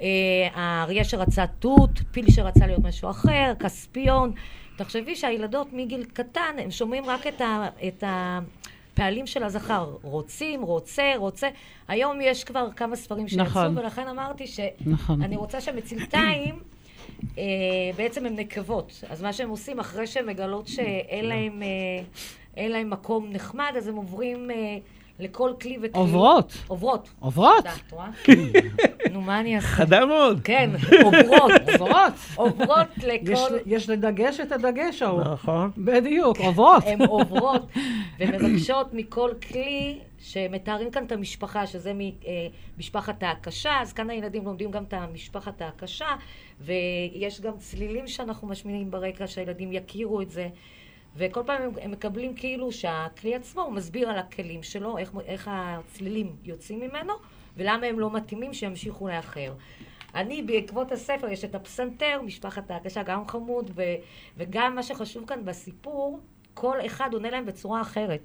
אה, האריה שרצה תות, פיל שרצה להיות משהו אחר, כספיון. תחשבי שהילדות מגיל קטן, הם שומעים רק את, ה, את הפעלים של הזכר. רוצים, רוצה, רוצה. היום יש כבר כמה ספרים שיצאו, נכון. ולכן אמרתי שאני נכון. רוצה שמצלתיים... אה, בעצם הן נקבות. אז מה שהם עושים, אחרי שהן מגלות שאין להם, אה, אין להם מקום נחמד, אז הם עוברים אה, לכל כלי וכלי. עוברות. עוברות. עוברות. נו, מה אני אעשה? חדה מאוד. כן, עוברות. עוברות. עוברות יש- לכל... יש לדגש את הדגש ההוא. נכון. בדיוק, עוברות. הן עוברות ומבקשות מכל כלי שמתארים כאן את המשפחה, שזה ממשפחת ההקשה, אז כאן הילדים לומדים גם את המשפחת ההקשה, ויש גם צלילים שאנחנו משמיעים ברקע, שהילדים יכירו את זה. וכל פעם הם, הם מקבלים כאילו שהכלי עצמו, הוא מסביר על הכלים שלו, איך, איך הצלילים יוצאים ממנו, ולמה הם לא מתאימים שימשיכו לאחר. אני, בעקבות הספר, יש את הפסנתר, משפחת ההקשה, גם חמוד, ו, וגם מה שחשוב כאן בסיפור, כל אחד עונה להם בצורה אחרת.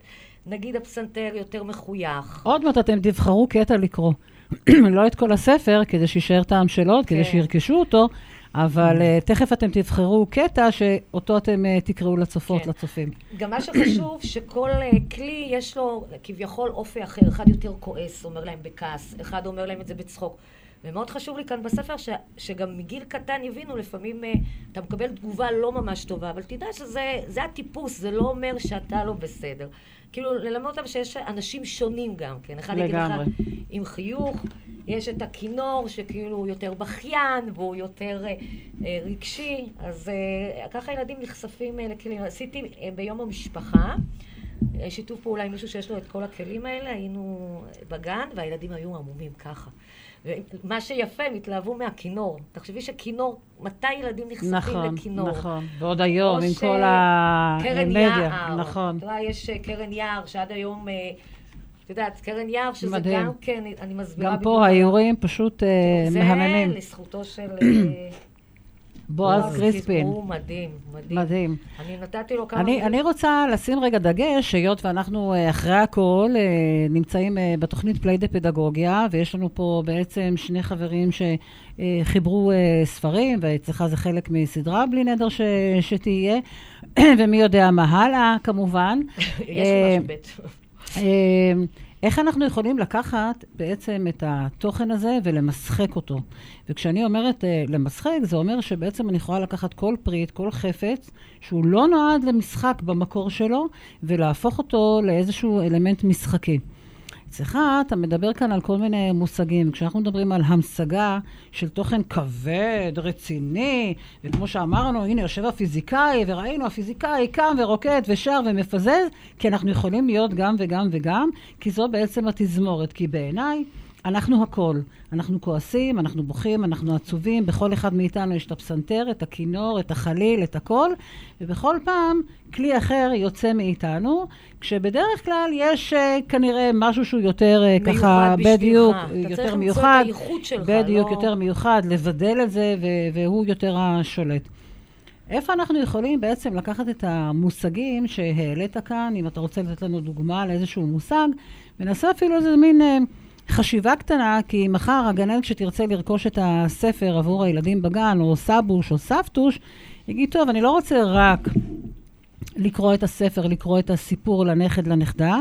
נגיד הפסנתר יותר מחוייך. עוד מעט אתם תבחרו קטע לקרוא. לא את כל הספר, כדי שיישאר טעם של עוד, כדי כן. שירכשו אותו, אבל אה, תכף אתם תבחרו קטע שאותו אתם אה, תקראו לצופות, כן. לצופים. גם מה שחשוב, שכל אה, כלי יש לו כביכול אופי אחר. אחד יותר כועס, אומר להם בכעס, אחד אומר להם את זה בצחוק. ומאוד חשוב לי כאן בספר, ש, שגם מגיל קטן יבינו, לפעמים אה, אתה מקבל תגובה לא ממש טובה, אבל תדע שזה זה הטיפוס, זה לא אומר שאתה לא בסדר. כאילו, ללמד אותם שיש אנשים שונים גם כן. אחד יגיד לך. עם חיוך, יש את הכינור שכאילו הוא יותר בכיין והוא יותר אה, אה, רגשי, אז אה, ככה ילדים נחשפים אה, לכלים. עשיתי אה, ביום המשפחה אה, שיתוף פעולה עם מישהו שיש לו את כל הכלים האלה, היינו בגן והילדים היו עמומים ככה. ומה שיפה, הם התלהבו מהכינור. תחשבי שכינור, מתי ילדים נחשפים נכון, לכינור? נכון. ועוד היום, עם ש- כל קרן המדיה. יער. נכון. את רואה, יש אה, קרן יער שעד היום, אה, את יודעת, קרן יער, שזה מדהים. גם כן, אני מסבירה גם פה האיורים פשוט אה, מהממים. זה לזכותו של בועז קריספין. הוא מדהים, מדהים. מדהים. אני נתתי לו כמה... אני, אני רוצה לשים רגע דגש, היות ואנחנו אה, אחרי הכל אה, נמצאים אה, בתוכנית פליידה פדגוגיה, ויש לנו פה בעצם שני חברים שחיברו ספרים, ואצלך זה חלק מסדרה בלי נדר ש, שתהיה, ומי יודע מה הלאה כמובן. יש משהו בית. איך אנחנו יכולים לקחת בעצם את התוכן הזה ולמשחק אותו? וכשאני אומרת אה, למשחק, זה אומר שבעצם אני יכולה לקחת כל פריט, כל חפץ, שהוא לא נועד למשחק במקור שלו, ולהפוך אותו לאיזשהו אלמנט משחקי. אצלך אתה מדבר כאן על כל מיני מושגים. כשאנחנו מדברים על המשגה של תוכן כבד, רציני, וכמו שאמרנו, הנה יושב הפיזיקאי, וראינו, הפיזיקאי קם ורוקד ושר ומפזז, כי אנחנו יכולים להיות גם וגם וגם, כי זו בעצם התזמורת. כי בעיניי, אנחנו הכל. אנחנו כועסים, אנחנו בוכים, אנחנו עצובים, בכל אחד מאיתנו יש את הפסנתר, את הכינור, את החליל, את הכל, ובכל פעם כלי אחר יוצא מאיתנו, כשבדרך כלל יש uh, כנראה משהו שהוא יותר uh, מיוחד ככה, בשבילך. בדיוק, אתה צריך יותר למצוא את מיוחד, הייחוד שלך, בדיוק, לא- יותר מיוחד, לבדל את זה, והוא יותר השולט. איפה אנחנו יכולים בעצם לקחת את המושגים שהעלית כאן, אם אתה רוצה לתת לנו דוגמה לאיזשהו מושג, ונעשה אפילו איזה מין אה, חשיבה קטנה, כי מחר הגננת שתרצה לרכוש את הספר עבור הילדים בגן, או סבוש או סבתוש, יגיד, טוב, אני לא רוצה רק לקרוא את הספר, לקרוא את הסיפור לנכד, לנכדה,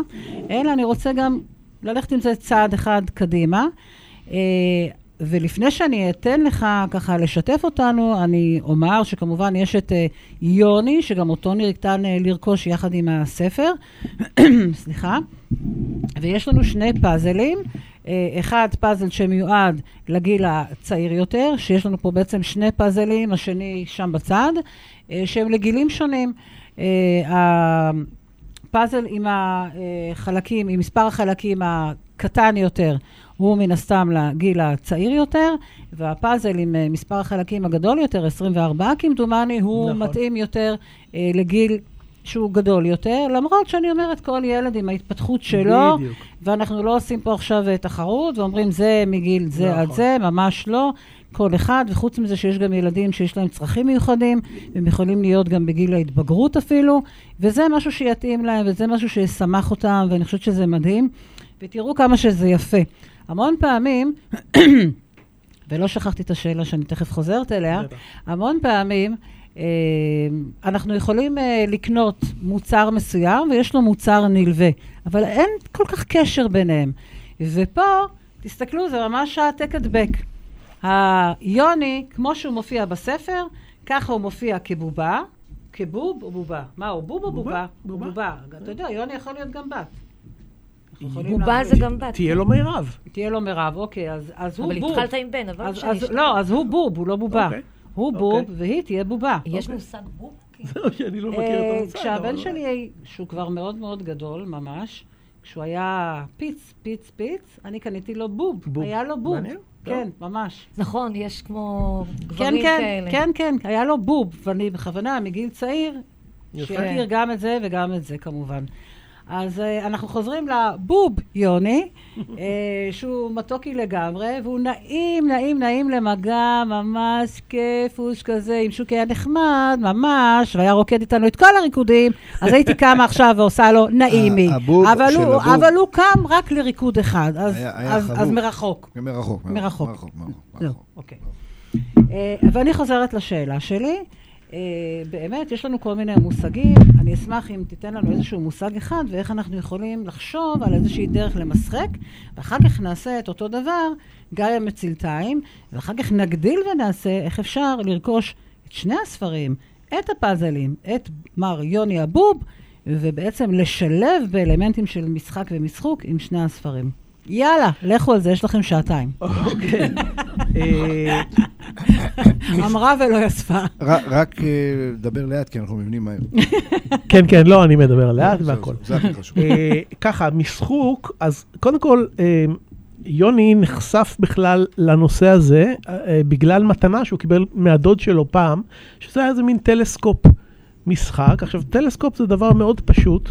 אלא אני רוצה גם ללכת עם זה צעד אחד קדימה. אה, ולפני שאני אתן לך ככה לשתף אותנו, אני אומר שכמובן יש את אה, יוני, שגם אותו ניתן אה, לרכוש יחד עם הספר. סליחה. ויש לנו שני פאזלים. אה, אחד פאזל שמיועד לגיל הצעיר יותר, שיש לנו פה בעצם שני פאזלים, השני שם בצד, אה, שהם לגילים שונים. אה, הפאזל עם החלקים, עם מספר החלקים הקטן יותר, הוא מן הסתם לגיל הצעיר יותר, והפאזל עם מספר החלקים הגדול יותר, 24 כמדומני, הוא נכון. מתאים יותר לגיל שהוא גדול יותר, למרות שאני אומרת כל ילד עם ההתפתחות שלו, בדיוק. ואנחנו לא עושים פה עכשיו אה, תחרות ואומרים זה מגיל זה נכון. עד זה, ממש לא. כל אחד, וחוץ מזה שיש גם ילדים שיש להם צרכים מיוחדים, והם יכולים להיות גם בגיל ההתבגרות אפילו, וזה משהו שיתאים להם, וזה משהו שישמח אותם, ואני חושבת שזה מדהים. ותראו כמה שזה יפה. המון פעמים ולא שכחתי את השאלה שאני תכף חוזרת אליה. המון פעמים אנחנו יכולים אה, לקנות מוצר מסוים ויש לו מוצר נלווה, אבל אין כל כך קשר ביניהם. ופה, תסתכלו, זה ממש העתק הדבק. היוני, כמו שהוא מופיע בספר, ככה הוא מופיע כבובה, כבוב או בובה? מה הוא, בוב או בובה? בובה. בובה. אתה יודע, יוני יכול להיות גם בת. בובה. זה גם בת. תהיה לו מירב. תהיה לו מירב, אוקיי, אז, אז הוא אבל בוב. התחלת עם בן, אבל שאני אז, אשתה. לא, אז הוא בוב, הוא לא בובה. אוקיי. הוא אוקיי. בוב והיא תהיה בובה. יש מושג בוב? זהו, שאני לא מכיר אה, את המושג. כשהבן שלי, שהוא כבר מאוד מאוד גדול, ממש, כשהוא היה פיץ, פיץ, פיץ, אני קניתי לו בוב. בוב. היה לו בוב. מעניין. כן, ממש. נכון, יש כמו כן, גברים כן, כאלה. כן, כן, היה לו בוב, ואני בכוונה, מגיל צעיר. שיכיר גם את זה וגם את זה, כמובן. אז uh, אנחנו חוזרים לבוב יוני, uh, שהוא מתוקי לגמרי, והוא נעים, נעים, נעים למגע, ממש כיפוש כזה, עם שוק היה נחמד, ממש, והיה רוקד איתנו את כל הריקודים, אז הייתי קמה עכשיו ועושה לו נעימי. הבוב אבל של הוא, הבוב. אבל הוא קם רק לריקוד אחד, אז, היה- היה אז. אז מרחוק. מרחוק, מרחוק. מרחוק, מרחוק. זהו, מרחוק. אוקיי. אה, ואני חוזרת לשאלה שלי. אה, באמת, יש לנו כל מיני מושגים. אני אשמח אם תיתן לנו איזשהו מושג אחד, ואיך אנחנו יכולים לחשוב על איזושהי דרך למשחק, ואחר כך נעשה את אותו דבר, גיא המצילתיים, ואחר כך נגדיל ונעשה איך אפשר לרכוש את שני הספרים, את הפאזלים, את מר יוני הבוב, ובעצם לשלב באלמנטים של משחק ומשחוק עם שני הספרים. יאללה, לכו על זה, יש לכם שעתיים. אוקיי. אה, אמרה ולא יספה. רק אה, דבר לאט, כי אנחנו מבינים מהר. כן, כן, לא, אני מדבר לאט והכל. זהו, זה הכי חשוב. אה, ככה, משחוק, אז קודם כל, יוני נחשף בכלל לנושא הזה בגלל מתנה שהוא קיבל מהדוד שלו פעם, שזה היה איזה מין טלסקופ משחק. עכשיו, טלסקופ זה דבר מאוד פשוט.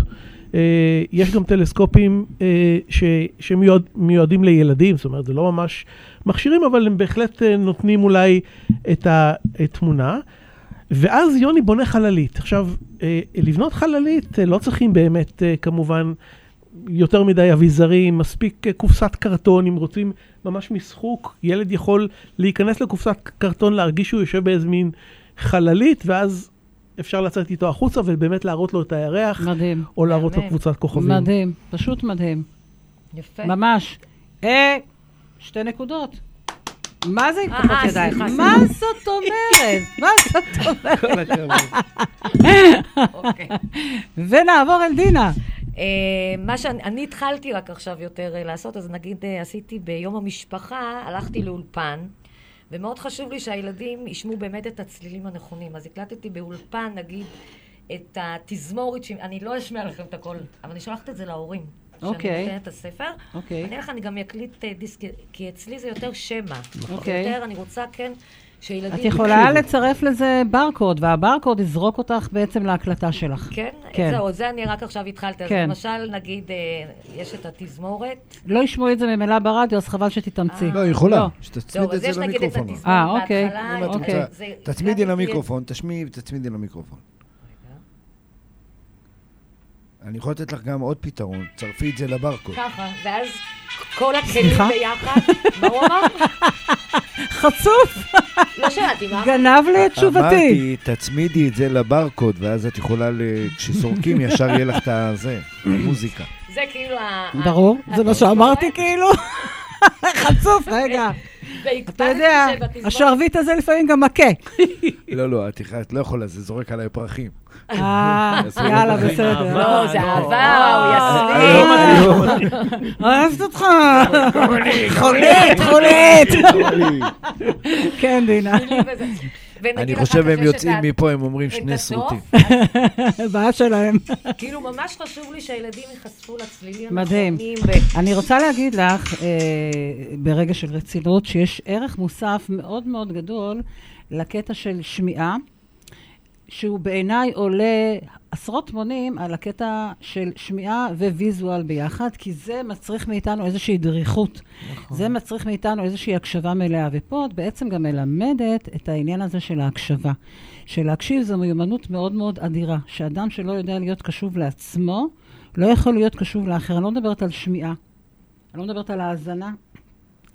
אה, יש גם טלסקופים אה, ש- שמיועדים לילדים, זאת אומרת, זה לא ממש מכשירים, אבל הם בהחלט אה, נותנים אולי את התמונה. ואז יוני בונה חללית. עכשיו, לבנות חללית לא צריכים באמת, כמובן, יותר מדי אביזרים, מספיק קופסת קרטון, אם רוצים ממש משחוק, ילד יכול להיכנס לקופסת קרטון, להרגיש שהוא יושב באיזה מין חללית, ואז אפשר לצאת איתו החוצה ובאמת להראות לו את הירח, מדהים. או להראות לו. קבוצת כוכבים. מדהים, פשוט מדהים. יפה. ממש. אה, שתי נקודות. מה זה אה, התפתחות אה, ידיים? מה זאת אומרת? מה זאת אומרת? אוקיי. ונעבור אל דינה. אה, מה שאני אני התחלתי רק עכשיו יותר לעשות, אז נגיד עשיתי ביום המשפחה, הלכתי לאולפן, ומאוד חשוב לי שהילדים ישמעו באמת את הצלילים הנכונים. אז הקלטתי באולפן, נגיד, את התזמורת, אני לא אשמיע לכם את הכל, אבל אני שולחת את זה להורים. אוקיי. שאני נותנת את הספר. אוקיי. אני אלך, אני גם אקליט אה, דיסק, כי אצלי זה יותר שמע. אוקיי. יותר, אני רוצה כן שילדים... את יכולה לצרף לזה ברקוד, והברקוד יזרוק אותך בעצם להקלטה שלך. כן? כן. זהו, זה אני רק עכשיו התחלתי. אז כן. למשל, נגיד, אה, יש את התזמורת. לא ישמעו את זה ממילא ברדיו, אז חבל שתתאמצי. לא, היא יכולה, לא. שתצמיד את אז זה יש נגיד את למיקרופון. התזמורת אה, אוקיי. אוקיי. תצמידי למיקרופון, תשמיעי ותצמידי למיקרופון. אני יכול לתת לך גם עוד פתרון, צרפי את זה לברקוד. ככה, ואז כל הכלים? ביחד. מה הוא אמר? חצוף! לא שאלתי, מה? גנב לי את תשובתי. אמרתי, תצמידי את זה לברקוד, ואז את יכולה, כשסורקים, ישר יהיה לך את הזה, המוזיקה. זה כאילו ה... ברור, זה מה. שאמרתי כאילו. חצוף, רגע. אתה יודע, השרביט הזה לפעמים גם מכה. לא, לא, את לא יכולה, זה זורק עליי פרחים. אה, יאללה. בסדר. לא, זה. אהבה, הוא יסלים. אוהבת אותך. חולית, חולית. כן, דינה. אני חושב הם יוצאים מפה, הם אומרים שני סרוטים. בעיה שלהם. כאילו, ממש חשוב לי שהילדים ייחשפו לצלילים מדהים. אני רוצה להגיד לך, אה, ברגע של רצינות, שיש ערך מוסף מאוד מאוד גדול לקטע של שמיעה, שהוא בעיניי עולה עשרות מונים על הקטע של שמיעה וויזואל ביחד, כי זה מצריך מאיתנו איזושהי דריכות. נכון. זה מצריך מאיתנו איזושהי הקשבה מלאה. ופה את בעצם גם מלמדת את העניין הזה של ההקשבה. של להקשיב זו מיומנות מאוד מאוד אדירה, שאדם שלא יודע להיות קשוב לעצמו, לא יכול להיות קשוב לאחר. אני לא מדברת על שמיעה, אני לא מדברת על האזנה,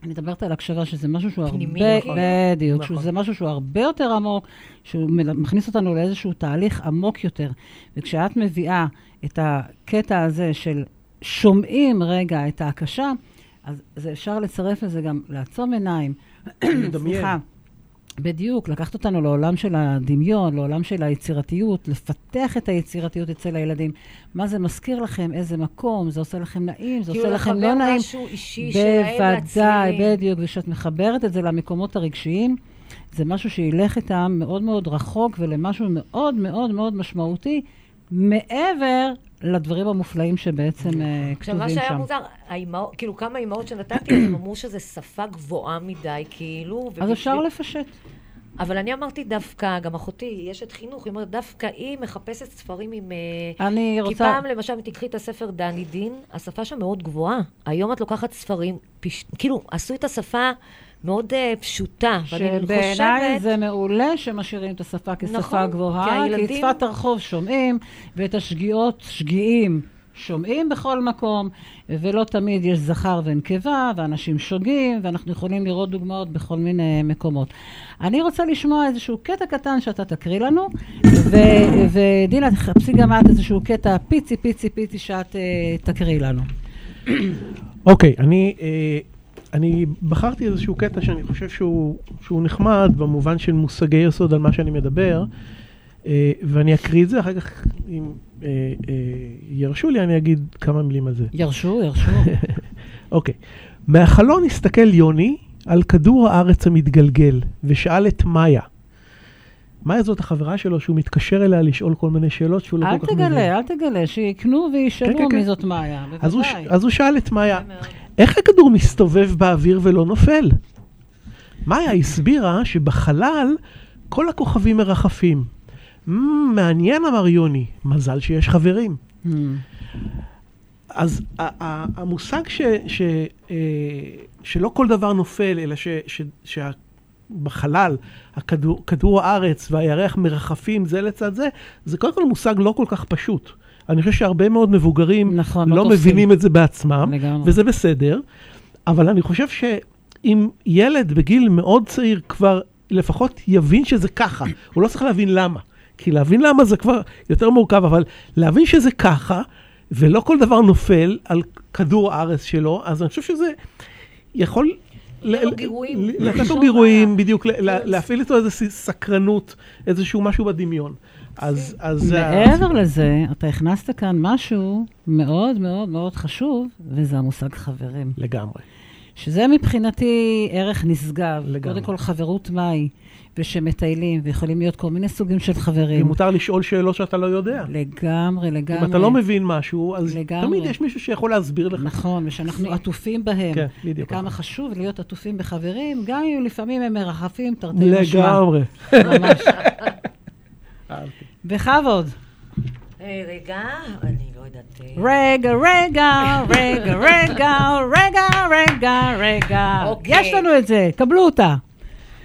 אני מדברת על הקשבה, שזה משהו שהוא פנימי, הרבה, נכון. בדיוק, נכון. שזה משהו שהוא הרבה יותר עמוק, שהוא מכניס אותנו לאיזשהו תהליך עמוק יותר. וכשאת מביאה את הקטע הזה של שומעים רגע את ההקשה, אז זה אפשר לצרף לזה גם לעצום עיניים. סליחה. בדיוק, לקחת אותנו לעולם של הדמיון, לעולם של היצירתיות, לפתח את היצירתיות אצל הילדים. מה זה מזכיר לכם, איזה מקום, זה עושה לכם נעים, זה כאילו עושה לכם לא לחבר נעים. משהו אישי שלהם בוודאי, לצלילים. בדיוק, וכשאת מחברת את זה למקומות הרגשיים, זה משהו שילך איתם מאוד מאוד רחוק ולמשהו מאוד מאוד מאוד משמעותי, מעבר לדברים המופלאים שבעצם אה, עכשיו, מה כתובים שהיה שם. מוזר, האימהות, כאילו כמה אימהות שנתתי, הם אמרו שזו שפה גבוהה מדי, כאילו. אז אפשר לפשט. אבל אני אמרתי דווקא, גם אחותי, היא אשת חינוך, היא אומרת, דווקא היא מחפשת ספרים עם... אה, אני כי רוצה... פעם, למשל, אם תקחי את הספר דני דין, השפה שם מאוד גבוהה. היום את לוקחת ספרים, פש... כאילו, עשו את השפה מאוד אה, פשוטה. שבעיניי חושבת... זה מעולה שמשאירים את השפה כשפה נכון, גבוהה, כי כי, הילדים- את שפת הרחוב שומעים, ואת השגיאות שגיאים שומעים בכל מקום, ולא תמיד יש זכר ונקבה, ואנשים שוגים, ואנחנו יכולים לראות דוגמאות בכל מיני מקומות. אני רוצה לשמוע איזשהו קטע קטן שאתה תקריא לנו, ו- ודינה, תחפשי גם את איזשהו קטע פיצי פיצי פיצי שאת אה, תקריא לנו. אוקיי, אני, אה, אני בחרתי איזשהו קטע שאני חושב שהוא, שהוא נחמד במובן של מושגי יסוד על מה שאני מדבר, אה, ואני אקריא את זה, אחר כך אם אה, אה, ירשו לי אני אגיד כמה מילים על זה. ירשו, ירשו. אוקיי. מהחלון הסתכל יוני על כדור הארץ המתגלגל, ושאל את מאיה. מאיה זאת החברה שלו שהוא מתקשר אליה לשאול כל מיני שאלות שהוא לא אל כל כך מבין. תגלה, אל תגלה, שיקנו וישאלו כן, כן, מי כן. זאת מאיה, אז בוודאי. אז הוא שאל את מאיה. איך הכדור מסתובב באוויר ולא נופל? מאיה הסבירה שבחלל כל הכוכבים מרחפים. "מ, מעניין, אמר יוני, מזל שיש חברים. Hmm. אז המושג ש, ש, אה, שלא כל דבר נופל, אלא ש, ש, שבחלל, הכדור, כדור הארץ והירח מרחפים זה לצד זה, זה קודם כל מושג לא כל כך פשוט. אני חושב שהרבה מאוד מבוגרים נכון, לא לא. מבינים את זה בעצמם, לגמרי. וזה בסדר, אבל אני חושב שאם ילד בגיל מאוד צעיר כבר לפחות יבין שזה ככה, הוא לא צריך להבין למה. כי להבין למה זה כבר יותר מורכב, אבל להבין שזה ככה, ולא כל דבר נופל על כדור הארץ שלו, אז אני חושב שזה יכול... לתת לו גירויים, בדיוק, כן. להפעיל איתו איזושהי סקרנות, איזשהו משהו בדמיון. אז אז זה... ה- מעבר לזה, אתה הכנסת כאן משהו מאוד מאוד מאוד חשוב, וזה המושג חברים. לגמרי. שזה מבחינתי ערך נשגב. לגמרי. קודם כל חברות מהי, ושמטיילים, ויכולים להיות כל מיני סוגים של חברים. ומותר לשאול שאלות שאתה לא יודע. לגמרי, לגמרי. אם אתה לא מבין משהו, אז לגמרי. תמיד יש מישהו שיכול להסביר לך. נכון, ושאנחנו עטופים בהם. כן, בדיוק. וכמה חשוב להיות עטופים בחברים, גם אם לפעמים הם מרחפים תרתי משמע. לגמרי. ממש. אהבתי. בכבוד. אה, רגע, אני לא יודעת... אה, רגע, רגע, רגע, רגע, רגע, רגע, רגע. אוקיי. יש לנו את זה, קבלו אותה.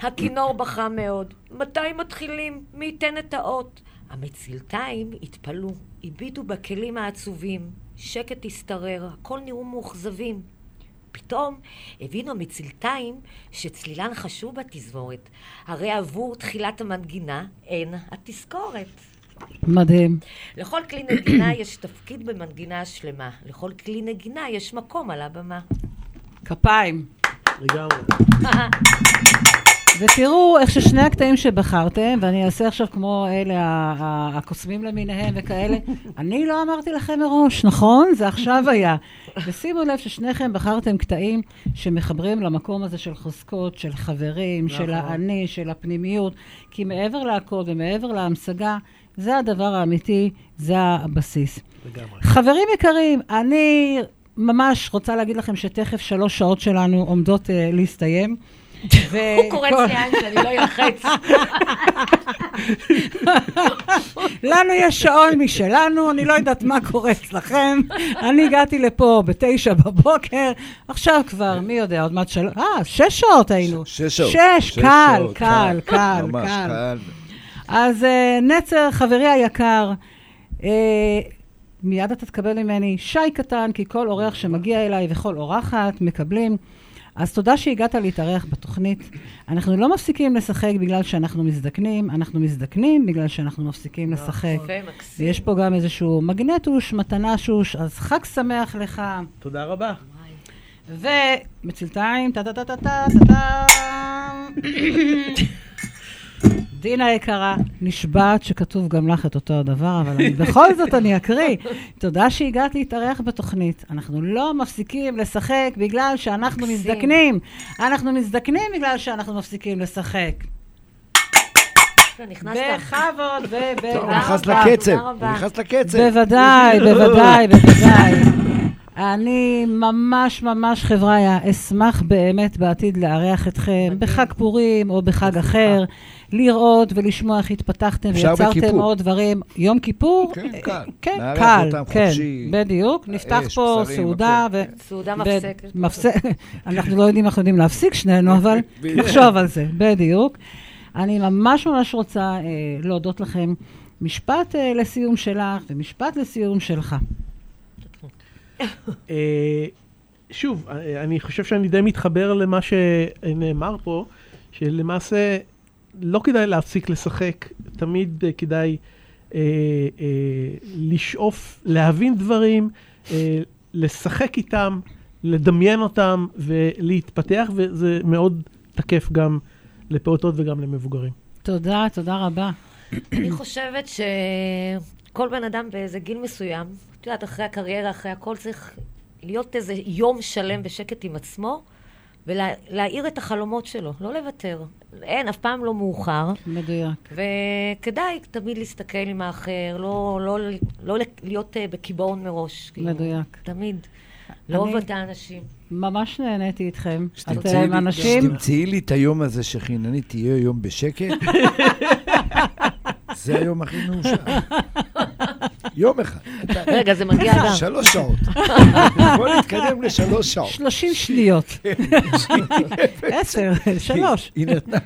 הכינור בכה מאוד. מתי מתחילים? מי ייתן את האות? המצלתיים התפלאו, הביטו בכלים העצובים. שקט השתרר, הכל נראו מאוכזבים. פתאום הבינו המצלתיים שצלילן חשוב בתזמורת. הרי עבור תחילת המנגינה אין התזכורת. מדהים. לכל כלי נגינה יש תפקיד במנגינה השלמה. לכל כלי נגינה יש מקום על הבמה. כפיים. לגמרי. ותראו איך ששני הקטעים שבחרתם, ואני אעשה עכשיו כמו אלה הקוסמים למיניהם וכאלה, אני לא אמרתי לכם מראש, נכון? זה עכשיו היה. ושימו לב ששניכם בחרתם קטעים שמחברים למקום הזה של חוזקות, של חברים, של נכון. האני, של הפנימיות, כי מעבר להכל ומעבר להמשגה, זה הדבר האמיתי, זה הבסיס. לגמרי. חברים יקרים, אני ממש רוצה להגיד לכם שתכף שלוש שעות שלנו עומדות uh, להסתיים. הוא קורץ לי עין שאני לא אלחץ. לנו יש שעון משלנו, אני לא יודעת מה קורה אצלכם. אני הגעתי לפה בתשע בבוקר, עכשיו כבר, מי יודע, עוד מעט שלוש, אה, שש שעות היינו. שש שעות. שש, קל, קל, קל, ממש קל. קל. אז אה, נצר, חברי היקר, אה, מיד אתה תקבל ממני שי קטן, כי כל אורח שמגיע אליי וכל אורחת מקבלים. אז תודה שהגעת להתארח בתוכנית. אנחנו לא מפסיקים לשחק בגלל שאנחנו מזדקנים, אנחנו מזדקנים בגלל שאנחנו מפסיקים לשחק. יפה, מקסים. ויש פה גם איזשהו מגנטוש, מתנה שוש, אז חג שמח לך. תודה רבה. ומצלתיים, טה-טה-טה-טה-טה-טה. דינה היקרה, נשבעת שכתוב גם לך את אותו הדבר, אבל אני, בכל זאת אני אקריא. תודה שהגעת להתארח בתוכנית. אנחנו לא מפסיקים לשחק בגלל שאנחנו מקסים. מזדקנים. אנחנו מזדקנים בגלל שאנחנו מפסיקים לשחק. בכבוד טוב, הוא. נכנס לקצב, הוא. נכנס לקצב. בוודאי, בוודאי, בוודאי. אני ממש ממש, חבריה, אשמח באמת בעתיד לארח אתכם בחג פורים או בחג אחר, לראות ולשמוע איך התפתחתם ויצרתם. עוד דברים. יום כיפור? כן, אה, קל. כן, נארח קל, כן. בדיוק. נפתח פה סעודה. סעודה מפסקת. מפסק, אנחנו לא יודעים איך יודעים להפסיק שנינו, אבל נחשוב על זה, בדיוק. אני ממש ממש רוצה אה, להודות לכם. משפט אה, לסיום שלך ומשפט לסיום שלך. אה, שוב, אה, אני חושב שאני די מתחבר למה שנאמר פה, שלמעשה לא כדאי להפסיק לשחק, תמיד אה, כדאי אה, אה, לשאוף, להבין דברים, אה, לשחק איתם, לדמיין אותם ולהתפתח, וזה מאוד תקף גם לפעוטות וגם למבוגרים. תודה, תודה רבה. אני חושבת שכל בן אדם באיזה גיל מסוים, את יודעת, אחרי הקריירה, אחרי הכל, צריך להיות איזה יום שלם בשקט עם עצמו, ולהאיר את החלומות שלו, לא לוותר. אין, אף פעם לא מאוחר. מדויק. וכדאי תמיד להסתכל עם האחר, לא, לא, לא להיות אה, בקיבעון מראש. כאילו. מדויק. תמיד. לאהוב אני- את האנשים. ממש נהניתי איתכם. שתמצאי לי- אתם אנשים... שתמצאי לי את היום הזה שחינני תהיה יום בשקט. זה היום הכי מאושר. יום אחד. רגע, זה מגיע גם. שלוש שעות. בוא נתקדם לשלוש שעות. 30 שניות. עשר, שלוש. היא נתנה,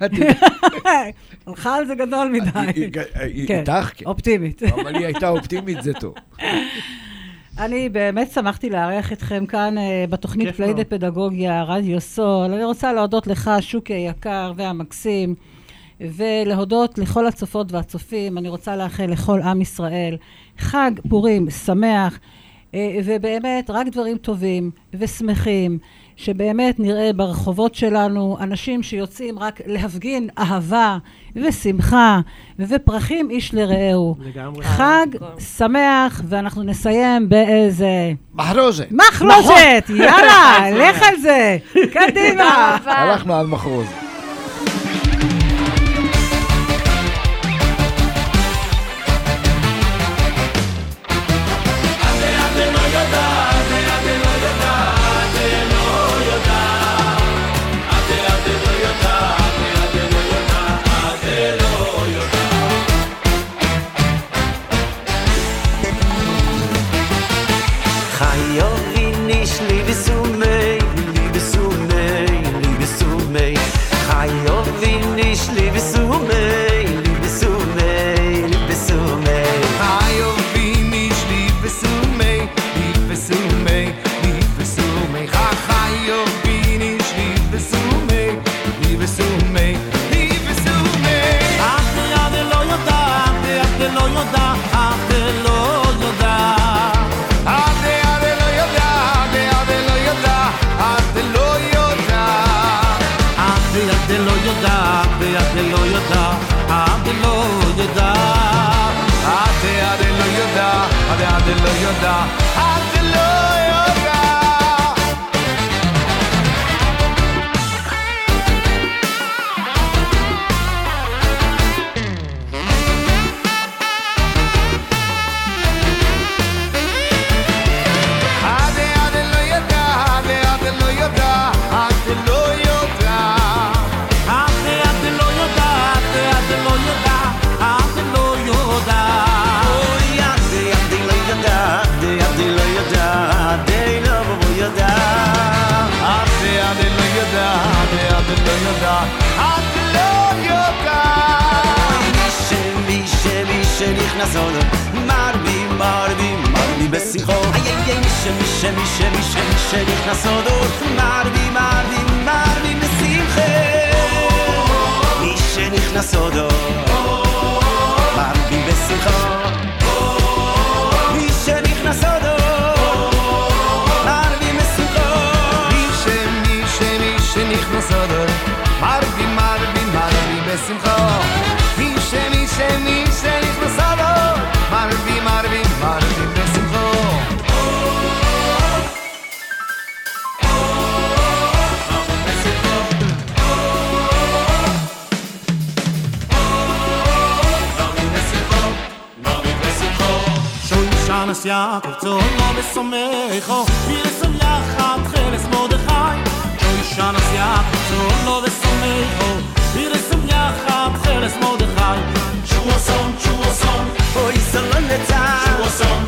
הלכה על זה גדול מדי. כן, איתך, כן. אופטימית. אבל היא הייתה אופטימית, זה טוב. אני באמת שמחתי לארח אתכם כאן אה, בתוכנית פליידה. פדגוגיה, רדיו סול. אני רוצה להודות לך, שוקי היקר והמקסים, ולהודות לכל הצופות והצופים. אני רוצה לאחל לכל עם ישראל חג פורים שמח, אה, ובאמת רק דברים טובים ושמחים. שבאמת נראה ברחובות שלנו אנשים שיוצאים רק להפגין אהבה ושמחה ופרחים איש לרעהו. לגמרי. חג שמח, ואנחנו נסיים באיזה מחרוזה. מחלושת, יאללה, לך על זה, קדימה. הלכנו על מחרוז. به سیخا ایه میشه میشه میشه میشه میشه. ریخ نسادر مردی مردی مردی به میشه ریخ نسادر مردی به سیخا میشه ریخ نسادر مردی به میشه میشه میشه ریخ نسادر مردی مردی مردی به سیخا میشه میشه میشه. Yannis Jakob zu Olma bis zum Wir sind zum Yachat, Cheles Mordechai Joi Shannis Jakob zu Olma bis zum Wir sind zum Yachat, Cheles Mordechai Chua Son, Chua Son, wo ist er noch nicht da? Chua Son,